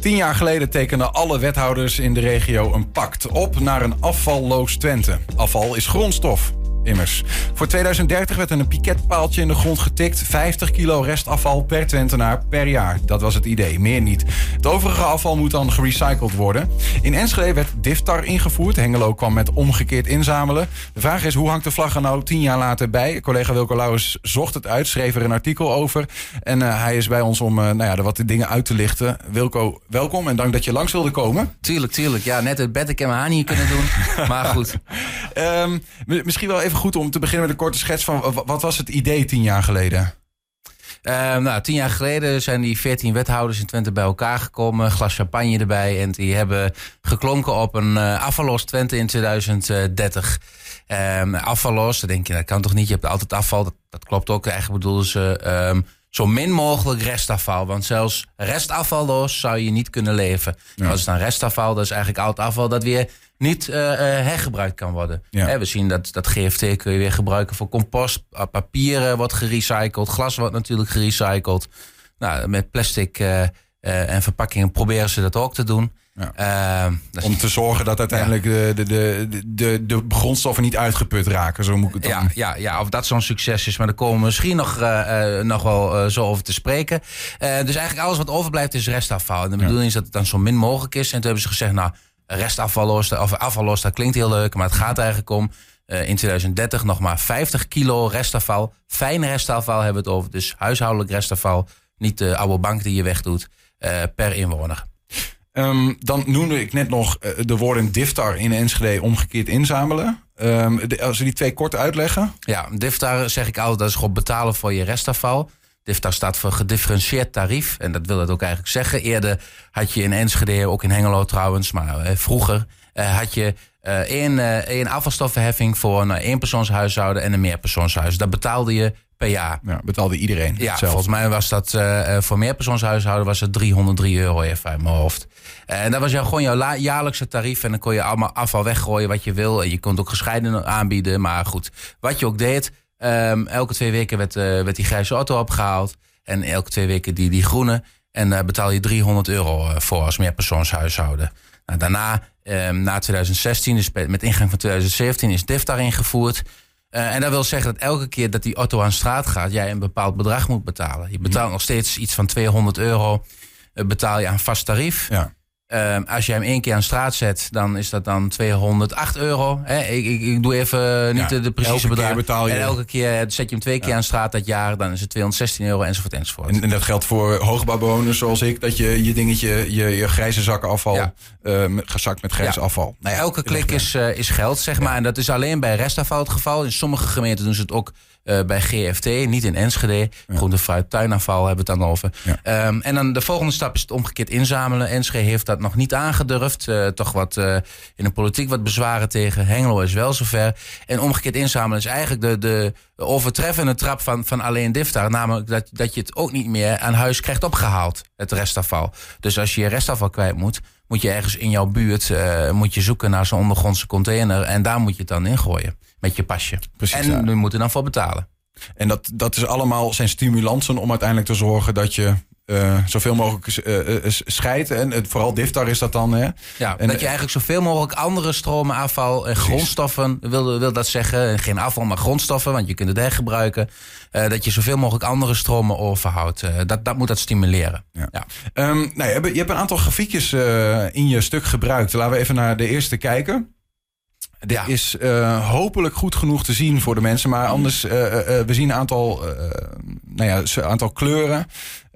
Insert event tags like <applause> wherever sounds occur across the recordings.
Tien jaar geleden tekenden alle wethouders in de regio een pact op naar een afvalloos Twente. Afval is grondstof. Immers. Voor 2030 werd er een piketpaaltje in de grond getikt. 50 kilo restafval per Twentenaar per jaar. Dat was het idee, meer niet. Het overige afval moet dan gerecycled worden. In Enschede werd Diftar ingevoerd. Hengelo kwam met omgekeerd inzamelen. De vraag is, hoe hangt de vlag er nou tien jaar later bij? Collega Wilco Lauwers zocht het uit, schreef er een artikel over. En uh, hij is bij ons om uh, nou ja, er wat dingen uit te lichten. Wilco, welkom en dank dat je langs wilde komen. Tuurlijk, tuurlijk. Ja, net het bed ik en mijn haar niet kunnen doen. <laughs> maar goed. Um, misschien wel even goed om te beginnen met een korte schets van wat was het idee tien jaar geleden? Uh, nou, tien jaar geleden zijn die veertien wethouders in Twente bij elkaar gekomen. Glas champagne erbij. En die hebben geklonken op een uh, afvallos Twente in 2030. Um, afvallos, dan denk je, dat kan toch niet? Je hebt altijd afval. Dat, dat klopt ook. Eigenlijk bedoelen ze um, zo min mogelijk restafval. Want zelfs restafvalloos zou je niet kunnen leven. Ja. Als het dan restafval, dat is eigenlijk oud afval dat weer niet uh, uh, hergebruikt kan worden. Ja. Hè, we zien dat, dat GFT kun je weer gebruiken voor compost. Papier wordt gerecycled. Glas wordt natuurlijk gerecycled. Nou, met plastic uh, en verpakkingen proberen ze dat ook te doen. Ja. Om te zorgen dat uiteindelijk ja. de, de, de, de, grondstoffen niet uitgeput raken. Zo moet ik het dan. Ja, ja, ja of dat zo'n succes is. Maar daar komen we misschien nog, nog wel zo over te spreken. dus eigenlijk alles wat overblijft is restafval. En de bedoeling is dat het dan zo min mogelijk is. En toen hebben ze gezegd, nou restafvallos, of afvallos, dat klinkt heel leuk, maar het gaat eigenlijk om uh, in 2030 nog maar 50 kilo restafval. Fijn restafval hebben we het over, dus huishoudelijk restafval, niet de oude bank die je wegdoet, uh, per inwoner. Um, dan noemde ik net nog uh, de woorden Diftar in Enschede omgekeerd inzamelen. Um, de, als we die twee kort uitleggen. Ja, Diftar zeg ik altijd, dat is gewoon betalen voor je restafval. DIFTA staat voor gedifferentieerd tarief. En dat wil het ook eigenlijk zeggen. Eerder had je in Enschede, ook in Hengelo trouwens, maar eh, vroeger uh, had je uh, één, één afvalstoffenheffing voor een eenpersoonshuishouden en een meerpersoonshuis. Dat betaalde je per jaar. Ja, betaalde iedereen. Ja, volgens mij was dat voor meerpersoonshuishouden was het 303 euro even uit mijn hoofd. En dat was jou, gewoon jouw jaarlijkse tarief. En dan kon je allemaal afval weggooien wat je wil. En je kon het ook gescheiden aanbieden. Maar goed, wat je ook deed, Um, elke twee weken werd, uh, werd die grijze auto opgehaald. En elke twee weken die, die groene. En daar uh, betaal je 300 euro uh, voor als meerpersoonshuishouden. Nou, daarna, um, na 2016, dus met ingang van 2017, is DIF daarin gevoerd. Uh, en dat wil zeggen dat elke keer dat die auto aan straat gaat, jij een bepaald bedrag moet betalen. Je betaalt nog steeds iets van 200 euro, betaal je aan vast tarief. Ja. Uh, als je hem één keer aan straat zet, dan is dat dan 208 euro. Hè? Ik, ik, ik, doe even niet ja, de, de precieze bedrag. Betaal je... En elke keer zet je hem twee keer ja. aan straat dat jaar, dan is het 216 euro enzovoort enzovoort. En, en dat geldt voor hoogbouwbewoners zoals ik, dat je je dingetje, je, je grijze zakken afval, ja. uh, gezakt met grijs afval. Nou elke klik is, uh, is geld, zeg maar. En dat is alleen bij restafval het geval. In sommige gemeenten doen ze het ook uh, bij GFT, niet in Enschede. Ja. Fruit, tuinafval hebben we het dan over. Ja. Um, en dan de volgende stap is het omgekeerd inzamelen. Enschede heeft dat nog niet aangedurfd. Uh, toch wat uh, in de politiek wat bezwaren tegen. Hengelo is wel zover. En omgekeerd inzamelen is eigenlijk de, de overtreffende trap van, van alleen Diftar. Namelijk dat, dat je het ook niet meer aan huis krijgt opgehaald, het restafval. Dus als je je restafval kwijt moet, moet je ergens in jouw buurt moet je zoeken naar zo'n ondergrondse container. En daar moet je het dan ingooien met je pasje. Precies, en ja. we moeten dan voor betalen. En dat, dat is allemaal zijn stimulansen om uiteindelijk te zorgen dat je uh, zoveel mogelijk uh, scheidt. En het, vooral Diftar is dat dan. Hè? Ja, en, dat je eigenlijk zoveel mogelijk andere stromen, afval en grondstoffen, wil, wil dat zeggen. Geen afval, maar grondstoffen, want je kunt het hergebruiken. Uh, dat je zoveel mogelijk andere stromen overhoudt. Dat, dat moet dat stimuleren. Ja. Ja. Um, nou, je, hebt, je hebt een aantal grafiekjes in je stuk gebruikt. Laten we even naar de eerste kijken. Dit ja. is uh, hopelijk goed genoeg te zien voor de mensen. Maar anders, uh, uh, we zien een aantal, nou ja, aantal kleuren.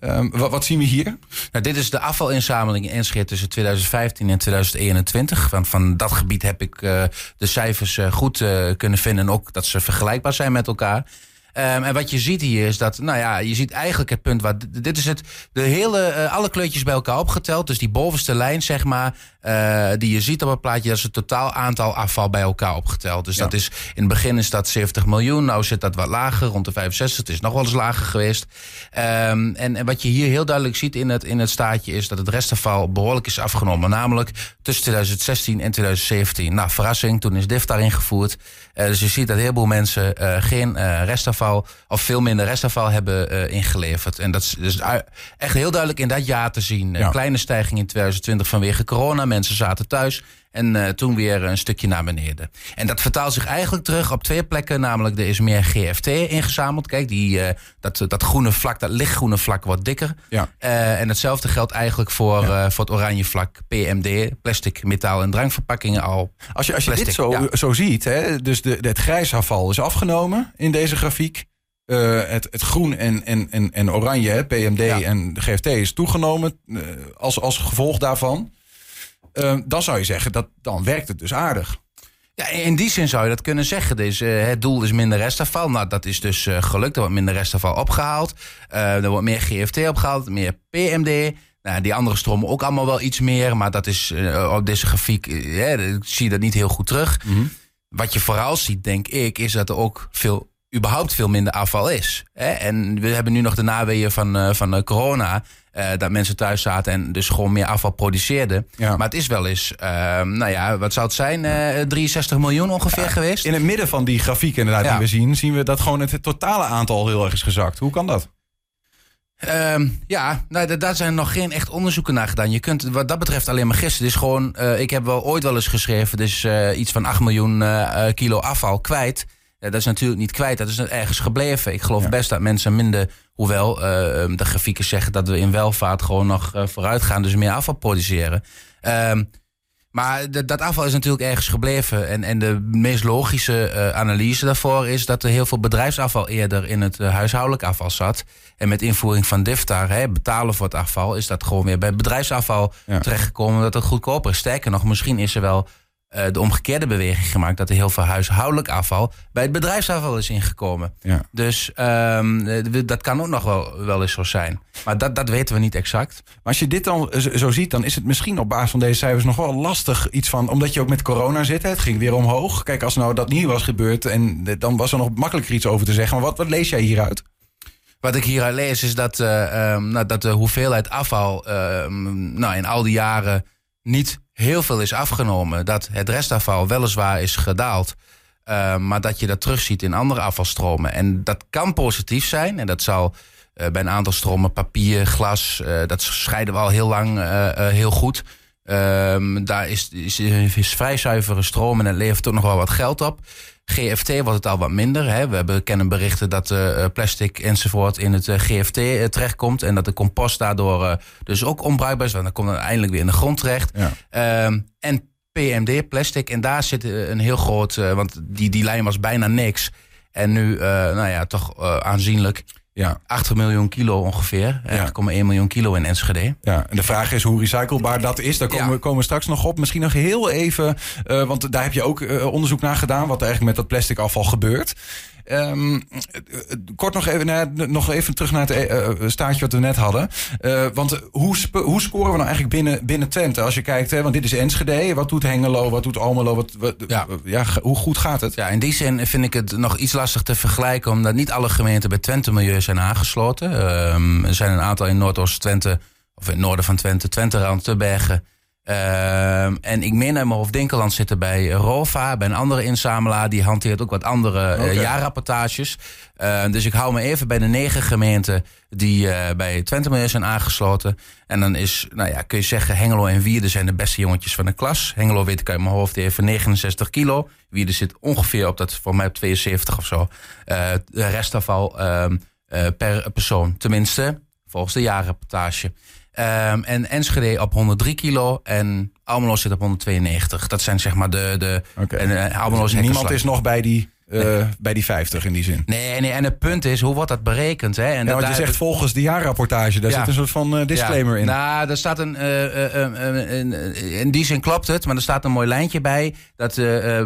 Um, wat, zien we hier? Nou, dit is de afvalinzameling in Enschede tussen 2015 en 2021. Van, van dat gebied heb ik de cijfers goed kunnen vinden. En ook dat ze vergelijkbaar zijn met elkaar. Um, en wat je ziet hier is dat, nou ja, je ziet eigenlijk het punt waar. Dit is het. De hele, uh, alle kleurtjes bij elkaar opgeteld. Dus die bovenste lijn, zeg maar. Uh, die je ziet op het plaatje, dat is het totaal aantal afval bij elkaar opgeteld. Dus ja. dat is. In het begin is dat 70 miljoen. Nou zit dat wat lager, rond de 65. Het is nog wel eens lager geweest. Um, en, en wat je hier heel duidelijk ziet in het, in het staatje is dat het restafval behoorlijk is afgenomen. Namelijk tussen 2016 en 2017. Nou, verrassing, toen is DIF daarin gevoerd. Uh, dus je ziet dat heel veel mensen geen restafval restafval, of veel minder restafval hebben ingeleverd. En dat is, dus echt heel duidelijk in dat jaar te zien. Een kleine stijging in 2020 vanwege corona. Mensen zaten thuis. En uh, toen weer een stukje naar beneden. En dat vertaalt zich eigenlijk terug op twee plekken. Namelijk, er is meer GFT ingezameld. Kijk, die, uh, dat, dat groene vlak, dat lichtgroene vlak wordt dikker. Ja. Uh, en hetzelfde geldt eigenlijk voor, ja. voor het oranje vlak. PMD, plastic, metaal en drankverpakkingen al. Als je, als je dit zo, ja. zo ziet, hè, dus de, het grijsafval is afgenomen in deze grafiek. het, het groen en, en, en, en oranje, PMD en GFT, is toegenomen als, als gevolg daarvan. Ehm, dan zou je zeggen, dat, dan werkt het dus aardig. Ja, in die zin zou je dat kunnen zeggen. Dus, uh, het doel is minder restafval. Nou, dat is dus uh, gelukt. Er wordt minder restafval opgehaald. Uh, er wordt meer GFT opgehaald, meer PMD. Nou, die andere stromen ook allemaal wel iets meer. Maar dat is op deze grafiek, zie je dat niet heel goed terug. Mm -hmm. Wat je vooral ziet, denk ik, is dat er ook veel überhaupt veel minder afval is. En we hebben nu nog de naweeën van, van corona. Uh, dat mensen thuis zaten en dus gewoon meer afval produceerden. Ja. Maar het is wel eens, uh, nou ja, wat zou het zijn? Uh, eh, 63 miljoen ongeveer ja, geweest. In het midden van die grafiek inderdaad ja. die we zien, zien we dat gewoon het totale aantal heel erg is gezakt. Hoe kan dat? Um, ja, nou, daar zijn nog geen echt onderzoeken naar gedaan. Je kunt wat dat betreft alleen maar gissen. Dus gewoon, ik heb wel ooit wel eens geschreven, dus iets van 8 miljoen kilo afval kwijt. Ja, dat is natuurlijk niet kwijt, dat is ergens gebleven. Ik geloof best dat mensen minder, hoewel uh, de grafieken zeggen dat we in welvaart gewoon nog uh, vooruit gaan, dus meer afval produceren. Uh, maar dat afval is natuurlijk ergens gebleven. En, en de meest logische uh, analyse daarvoor is dat er heel veel bedrijfsafval eerder in het huishoudelijk afval zat. En met invoering van DIFTAR, hè, betalen voor het afval, is dat gewoon weer bij bedrijfsafval ja. terechtgekomen dat het goedkoper is. Sterker nog, misschien is er wel uh, de omgekeerde beweging gemaakt dat er heel veel huishoudelijk afval bij het bedrijfsafval is ingekomen. Ja. Dus um, dat kan ook nog wel, wel eens zo zijn. Maar dat, dat weten we niet exact. Maar als je dit dan zo ziet, dan is het misschien op basis van deze cijfers nog wel lastig iets van, omdat je ook met corona zit, hè, het ging weer omhoog. Kijk, als nou dat niet was gebeurd, en dan was er nog makkelijker iets over te zeggen. Maar wat, wat lees jij hieruit? Wat ik hieruit lees is dat, uh, um, nou, dat de hoeveelheid afval uh, nou, in al die jaren niet heel veel is afgenomen. Dat het restafval weliswaar is gedaald. Uh, maar dat je dat terugziet in andere afvalstromen. En dat kan positief zijn. En dat zal uh, bij een aantal stromen papier, glas, uh, dat scheiden we al heel lang heel goed. Ehm, daar is, is, is, vrij zuivere stroom en het levert ook nog wel wat geld op. GFT wordt het al wat minder. Hè. We hebben, kennen berichten dat uh, plastic enzovoort in het uh, GFT uh, terechtkomt. En dat de compost daardoor dus ook onbruikbaar is. Want dan komt het eindelijk weer in de grond terecht. Ja. Um, en PMD, plastic. En daar zit een heel groot... want die, die lijn was bijna niks. En nu, nou ja, toch aanzienlijk... Ja. 8 miljoen kilo ongeveer. Ja. 1,1 miljoen kilo in Enschede. Ja, en de vraag is hoe recyclebaar dat is. Daar komen, ja. we, komen we straks nog op. Misschien nog heel even, uh, want daar heb je ook uh, onderzoek naar gedaan... wat er eigenlijk met dat plastic afval gebeurt. Um, kort nog even, nou, nog even terug naar het uh, staartje wat we net hadden. Uh, want hoe, hoe scoren we nou eigenlijk binnen, binnen Twente? Als je kijkt, hè, want dit is Enschede. Wat doet Hengelo? Wat doet Almelo? Wat, wat, ja. ja. hoe goed gaat het? Ja, in die zin vind ik het nog iets lastig te vergelijken. Omdat niet alle gemeenten bij Twente Milieu zijn aangesloten. Um, er zijn een aantal in Noordoost-Twente, of in het noorden van Twente, Twente-Rand, Tebergen. Uh, en ik meen uit mijn hoofd Dinkeland zitten bij Rova, bij een andere inzamelaar. Die hanteert ook wat andere okay. uh, jaarrapportages. Uh, dus ik hou me even bij de negen gemeenten die uh, bij Twente Milieu zijn aangesloten. En dan is, nou ja, kun je zeggen, Hengelo en Wierde zijn de beste jongetjes van de klas. Hengelo weet ik uit mijn hoofd even 69 kilo. Wierde zit ongeveer op dat, voor mij op 72 of zo. de restafval per persoon. Tenminste, volgens de jaarrapportage. Um, en Enschede op 103 kilo en Almelo zit op 192. Dat zijn zeg maar de... de okay. en, uh, Almelo is Niemand is nog bij die, uh, nee. bij die 50 in die zin. Nee, nee, en het punt is, hoe wordt dat berekend? Hè? En ja, want je zegt volgens de jaarrapportage, daar ja. zit een soort van uh, disclaimer ja. in. Nou, er staat een, in, in die zin klopt het, maar er staat een mooi lijntje bij dat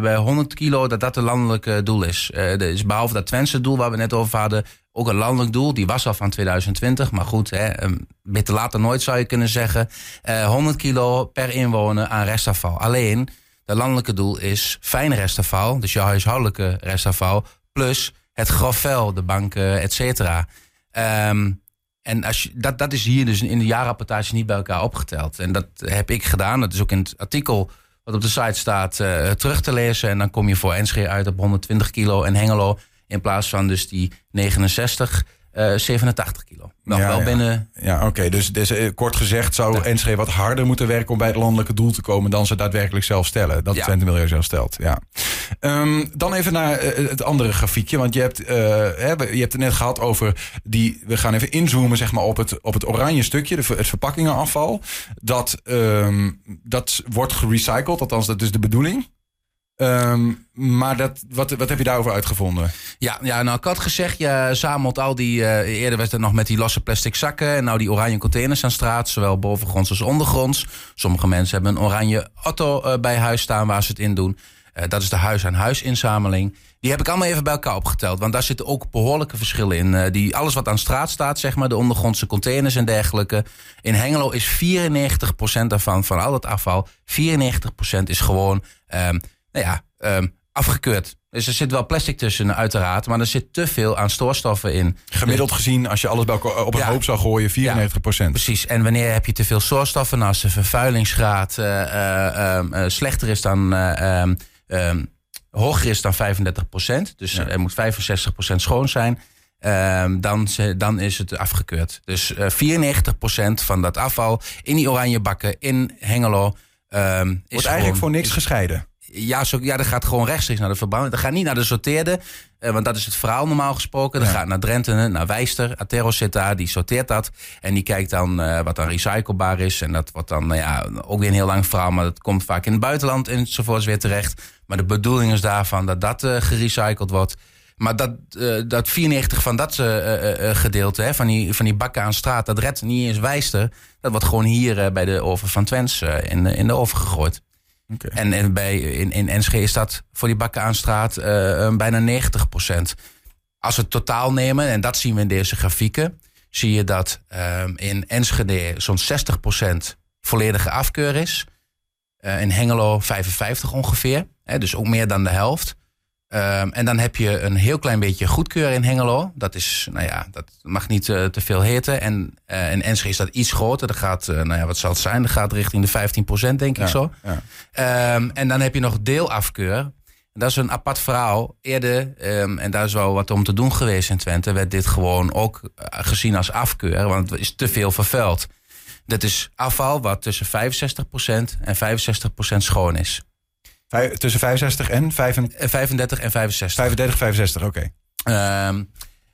bij 100 kilo dat dat een landelijk doel is. dus behalve dat Twentse doel waar we net over hadden, ook een landelijk doel. Die was al van 2020. Maar goed, hè, beetje later nooit zou je kunnen zeggen. Uh, 100 kilo per inwoner aan restafval. Alleen, het landelijke doel is fijn restafval. Dus je huishoudelijke restafval. Plus het grofvel, de banken, et cetera. Um, en als je, dat, dat is hier dus in de jaarrapportage niet bij elkaar opgeteld. En dat heb ik gedaan. Dat is ook in het artikel wat op de site staat uh, terug te lezen. En dan kom je voor Enschede uit op 120 kilo en Hengelo In plaats van dus die 69, uh, 87 kilo. Nog Ja, wel ja. binnen... Ja, oké. Dus, dus eh, kort gezegd zou Ja. Enschede wat harder moeten werken om bij het landelijke doel te komen dan ze daadwerkelijk zelf stellen. Dat Ja. Twente Milieu zelf stelt. Ja. Ehm, dan even naar eh, het andere grafiekje. Want je hebt, eh, hè, je hebt het net gehad over die. We gaan even inzoomen zeg maar, op, het, op het oranje stukje, de, het verpakkingenafval. Dat, ehm, dat wordt gerecycled, althans, dat is de bedoeling. Ehm, maar dat, wat, wat heb je daarover uitgevonden? Ja, ja, nou, ik had gezegd, je zamelt al die... eh, eerder was het nog met die losse plastic zakken... en nou die oranje containers aan straat, zowel bovengronds als ondergronds. Sommige mensen hebben een oranje auto eh, bij huis staan waar ze het in doen. Eh, dat is de huis-aan-huis inzameling. Die heb ik allemaal even bij elkaar opgeteld. Want daar zitten ook behoorlijke verschillen in. Die, alles wat aan straat staat, zeg maar, de ondergrondse containers en dergelijke. In Hengelo is 94% daarvan, van al het afval... 94% is gewoon, ehm, nou ja, ehm, afgekeurd. Dus er zit wel plastic tussen, uiteraard. Maar er zit te veel aan stoorstoffen in. Gemiddeld gezien, als je alles bij elkaar op een Ja. hoop zou gooien, 94 procent. Precies. En wanneer heb je te veel stoorstoffen? Nou, als de vervuilingsgraad eh, slechter is dan. eh, ehm, hoger is dan 35 Dus Ja. er moet 65% schoon zijn. dan, dan is het afgekeurd. Dus eh 94% van dat afval in die oranje bakken in Hengelo. is Wordt eigenlijk gewoon- voor niks gescheiden. Ja, zo, ja, dat gaat gewoon rechtstreeks naar de verbouwing. Dat gaat niet naar de sorteerde, eh, want dat is het verhaal normaal gesproken. Dat Ja. gaat naar Drenthe, naar Wijster. Atero zit daar, die sorteert dat. En die kijkt dan eh, wat dan recyclebaar is. En dat wordt dan, nou ja, ook weer een heel lang verhaal. Maar dat komt vaak in het buitenland enzovoorts weer terecht. Maar de bedoeling is daarvan dat dat eh, gerecycled wordt. Maar dat, eh, dat 94 van dat gedeelte, hè, van, die, van die bakken aan straat, dat redt niet eens Wijster. Dat wordt gewoon hier bij de oven van Twents in, in de oven gegooid. En, en bij, in, in Enschede is dat voor die bakken aan straat eh, eh, bijna 90% Als we het totaal nemen, en dat zien we in deze grafieken, zie je dat ehm, in Enschede zo'n 60% volledige afkeur is. Eh, in Hengelo 55 ongeveer, hè, dus ook meer dan de helft. Ehm, en dan heb je een heel klein beetje goedkeur in Hengelo. Dat is, nou ja, dat mag niet eh, te veel heten. En eh, in Enschede is dat iets groter. Dat gaat, eh, nou ja, wat zal het zijn? Dat gaat richting de 15% denk ik zo. ja. Ehm, en dan heb je nog deelafkeur. En dat is een apart verhaal. Eerder, ehm, en daar is wel wat om te doen geweest in Twente, werd dit gewoon ook gezien als afkeur, want het is te veel vervuild. Dat is afval wat tussen 65% en 65% schoon is. Tussen 65 en 35, Eh, 35 en 65. 35 65, oké. Ehm,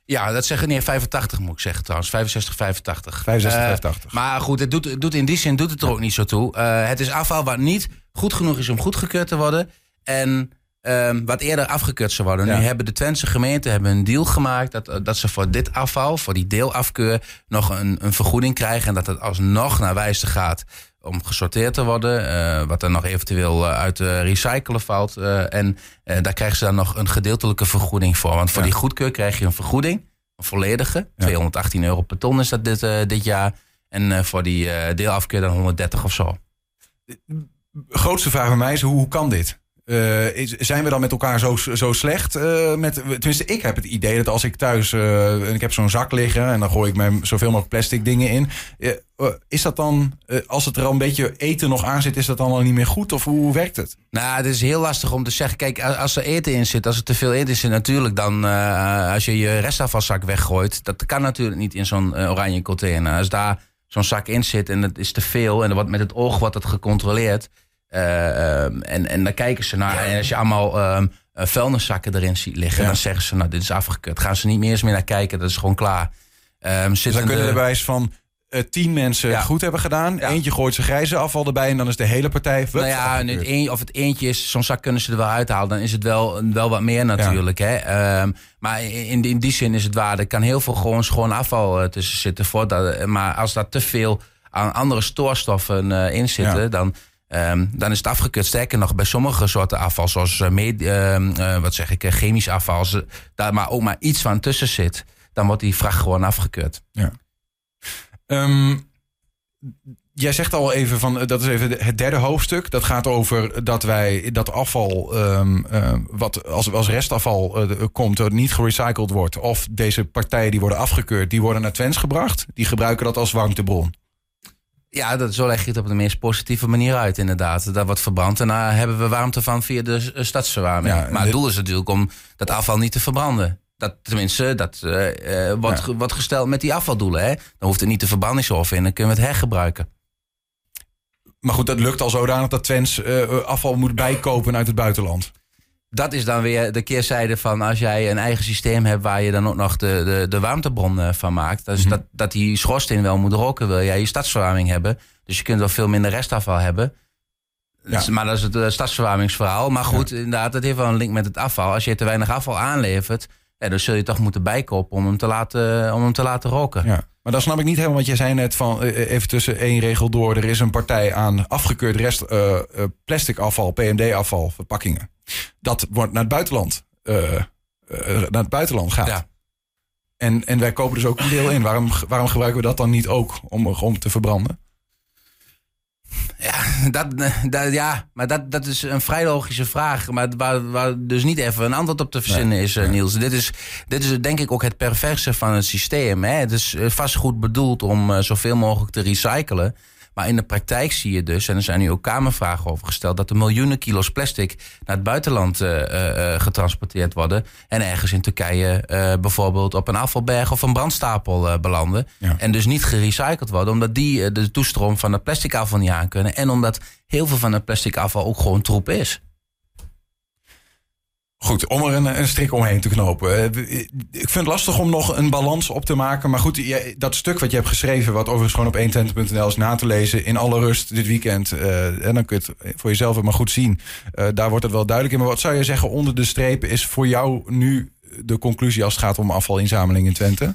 ja, dat zeggen nee, 85 moet ik zeggen trouwens. 65, 85. 65, Eh, 85. Maar goed, het doet, het doet in die zin doet het er ook niet zo toe. Eh, het is afval wat niet goed genoeg is om goedgekeurd te worden. En ehm, wat eerder afgekeurd zou worden. Ja. Nu hebben de Twentse gemeenten hebben een deal gemaakt... Dat, dat ze voor dit afval, voor die deelafkeur... nog een, een vergoeding krijgen. En dat het alsnog naar wijze gaat om gesorteerd te worden. eh, wat er nog eventueel eh, uit de recyclen valt. eh, en eh, daar krijgen ze dan nog een gedeeltelijke vergoeding voor. Want voor Ja. die goedkeur krijg je een vergoeding. Een volledige. 218 euro per ton is dat dit, eh, dit jaar. En eh, voor die eh, deelafkeur dan 130 of zo. grootste vraag bij mij is, hoe, hoe kan dit? Eh, zijn we dan met elkaar zo, zo slecht? eh, met, tenminste, ik heb het idee dat als ik thuis... en ik heb zo'n zak liggen en dan gooi ik mijn zoveel mogelijk plastic dingen in. is dat dan, als het er al een beetje eten nog aan zit... is dat dan al niet meer goed? Of hoe, werkt het? Nou, het is heel lastig om te zeggen. Kijk, als- er eten in zit, als er te veel eten zit, natuurlijk dan als je je restafvalzak weggooit, dat kan natuurlijk niet in zo'n oranje container. Als daar zo'n zak in zit en het is te veel en wordt met het oog wordt het gecontroleerd. Eh, ehm, en, en dan kijken ze naar. En als je allemaal ehm, eh, vuilniszakken erin ziet liggen, dan zeggen ze, nou, dit is afgekeurd. Gaan ze niet meer eens meer naar kijken, dat is gewoon klaar. Ehm Dus dan kunnen er bij van eh, tien mensen Ja. goed hebben gedaan. Ja. Eentje gooit zijn grijze afval erbij en dan is de hele partij... Nou ja, het een, of het eentje is, zo'n zak kunnen ze er wel uithalen. Dan is het wel, wel wat meer natuurlijk. Hè? Maar in, in die zin is het waar. Er kan heel veel gewoon schoon afval tussen zitten. Voordat, maar als daar te veel aan andere stoorstoffen in zitten, dan, ehm, dan is het afgekeurd. Sterker nog, bij sommige soorten afval, zoals eh, ehm, eh, wat zeg ik, eh, chemisch afval, als daar maar ook maar iets van tussen zit, dan wordt die vracht gewoon afgekeurd. Ehm, jij zegt al even van, dat is even het derde hoofdstuk. Dat gaat over dat wij dat afval, wat als, als restafval komt, dat niet gerecycled wordt. Of deze partijen die worden afgekeurd, die worden naar Twents gebracht. Die gebruiken dat als warmtebron. Ja, dat, zo leg je het op de meest positieve manier uit, inderdaad. Dat wordt verbrand en daar hebben we warmte van via de eh, stadsverwarming. Ja, maar het doel is natuurlijk om dat afval niet te verbranden. Dat, tenminste, dat uh, wordt, ja. wordt gesteld met die afvaldoelen. Hè? Dan hoeft het niet de verbrandingshof in, dan kunnen we het hergebruiken. Maar goed, dat lukt al zodanig dat Twens uh, afval moet bijkopen uit het buitenland. Dat is dan weer de keerzijde van als jij een eigen systeem hebt waar je dan ook nog de, de, de warmtebron van maakt. Dus mm -hmm. dat, dat die schoorsteen wel moet roken, wil jij je stadsverwarming hebben. Dus je kunt wel veel minder restafval hebben. Ja. Dus, maar dat is het uh, stadsverwarmingsverhaal. Maar goed, ja. inderdaad, het heeft wel een link met het afval. Als je te weinig afval aanlevert, ja, dan zul je toch moeten bijkopen om hem te laten, om hem te laten roken. Ja. Maar dan snap ik niet helemaal wat jij zei net van even tussen één regel door. Er is een partij aan afgekeurd rest uh, plastic afval, PMD-afval, verpakkingen. Dat wordt naar het buitenland, naar het buitenland gaat. Ja. En, en wij kopen dus ook een deel in. Waarom, waarom gebruiken we dat dan niet ook om, om te verbranden? Ja, dat, dat, ja, maar dat, dat is een vrij logische vraag. Maar waar, waar dus niet even een antwoord op te verzinnen nee, is, nee. Niels. Dit is, dit is denk ik ook het perverse van het systeem. Hè. Het is vast goed bedoeld om uh, zoveel mogelijk te recyclen. Maar in de praktijk zie je dus, en er zijn nu ook kamervragen over gesteld, dat er miljoenen kilo's plastic naar het buitenland uh, uh, getransporteerd worden. En ergens in Turkije bijvoorbeeld op een afvalberg of een brandstapel belanden. Ja. En dus niet gerecycled worden, omdat die de toestroom van het plastic afval niet aan kunnen. En omdat heel veel van het plastic afval ook gewoon troep is. Goed, om er een, een, strik omheen te knopen. Ik vind het lastig om nog een balans op te maken. Maar goed, dat stuk wat je hebt geschreven, wat overigens gewoon op 120.nl is na te lezen, in alle rust dit weekend. Uh, en dan kun je het voor jezelf maar goed zien. Uh, daar wordt het wel duidelijk in. Maar wat zou je zeggen onder de strepen is voor jou nu de conclusie als het gaat om afvalinzameling in Twente?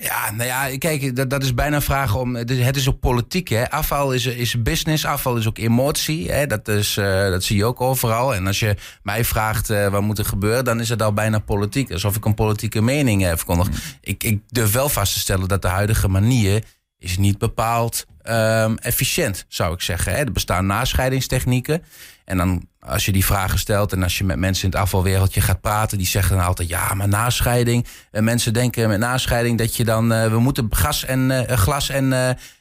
Ja, nou ja, kijk, dat, dat is bijna een vraag om. Het is ook politiek, hè? Afval is, is business, afval is ook emotie. Hè? Dat, is, uh, dat zie je ook overal. En als je mij vraagt uh, wat moet er gebeuren, dan is het al bijna politiek. Alsof ik een politieke mening heb verkondigd. Mm. Ik, ik durf wel vast te stellen dat de huidige manier is niet bepaald um, efficiënt, zou ik zeggen. Hè? Er bestaan nascheidingstechnieken. En dan als je die vragen stelt en als je met mensen in het afvalwereldje gaat praten, die zeggen dan altijd ja, maar nascheiding. En mensen denken met nascheiding dat je dan uh, we moeten gas en uh, glas en,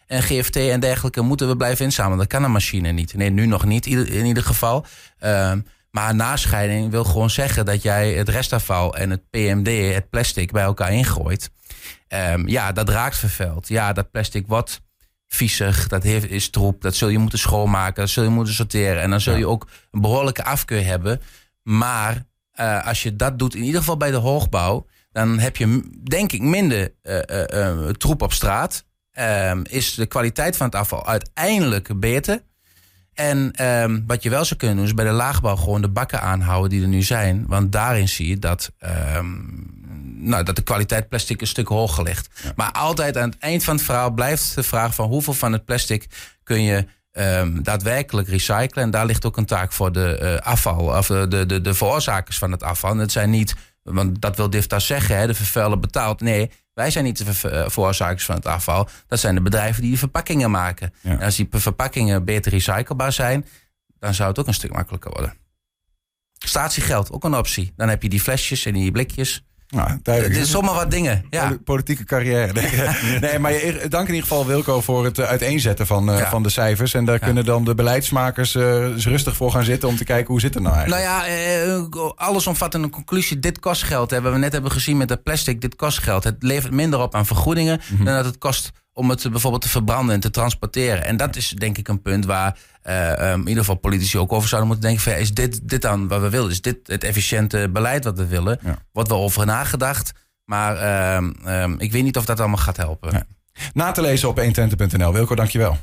en GFT en dergelijke moeten we blijven inzamelen. Dat kan een machine niet. Nee, nu nog niet in ieder geval. maar nascheiding wil gewoon zeggen dat jij het restafval en het PMD, het plastic, bij elkaar ingooit. Um, ja, dat raakt vervuild. Ja, dat plastic wordt viezig, dat heeft, is troep, dat zul je moeten schoonmaken, dat zul je moeten sorteren. En dan zul je ook een behoorlijke afkeur hebben. Maar uh, als je dat doet, in ieder geval bij de hoogbouw, dan heb je denk ik minder uh, uh, troep op straat. Ehm, is de kwaliteit van het afval uiteindelijk beter. En um, wat je wel zou kunnen doen, is bij de laagbouw gewoon de bakken aanhouden die er nu zijn. Want daarin zie je dat um, nou, dat de kwaliteit plastic een stuk hoger ligt. Ja. Maar altijd aan het eind van het verhaal blijft de vraag van hoeveel van het plastic kun je um, daadwerkelijk recyclen. En daar ligt ook een taak voor de uh, afval, of de, de, de, de veroorzakers van het afval. En het zijn niet, want dat wil DIFTA zeggen, hè, de vervuiler betaalt. Nee, wij zijn niet de ver veroorzakers van het afval. Dat zijn de bedrijven die de verpakkingen maken. Ja. En als die verpakkingen beter recyclebaar zijn, dan zou het ook een stuk makkelijker worden. Statiegeld, ook een optie. Dan heb je die flesjes en die blikjes. Nou, duidelijk. Is zomaar wat dingen. Ja. Politieke carrière. <laughs> nee, maar dank in ieder geval Wilco voor het uiteenzetten van, ja. van de cijfers. En daar ja. kunnen dan de beleidsmakers uh, rustig voor gaan zitten om te kijken hoe zit het nou eigenlijk. Nou ja, uh, alles omvattende conclusie. Dit kost geld. Hè. Wat we net hebben gezien met het plastic. Dit kost geld. Het levert minder op aan vergoedingen mm -hmm. dan dat het kost om het bijvoorbeeld te verbranden en te transporteren. En dat is denk ik een punt waar uh, um, in ieder geval politici ook over zouden moeten denken. Van, is dit, dit dan wat we willen? Is dit het efficiënte beleid wat we willen? Ja. Wordt wel over nagedacht. Maar uh, um, ik weet niet of dat allemaal gaat helpen. Ja. Na te lezen op 120.nl. Wilco, dankjewel.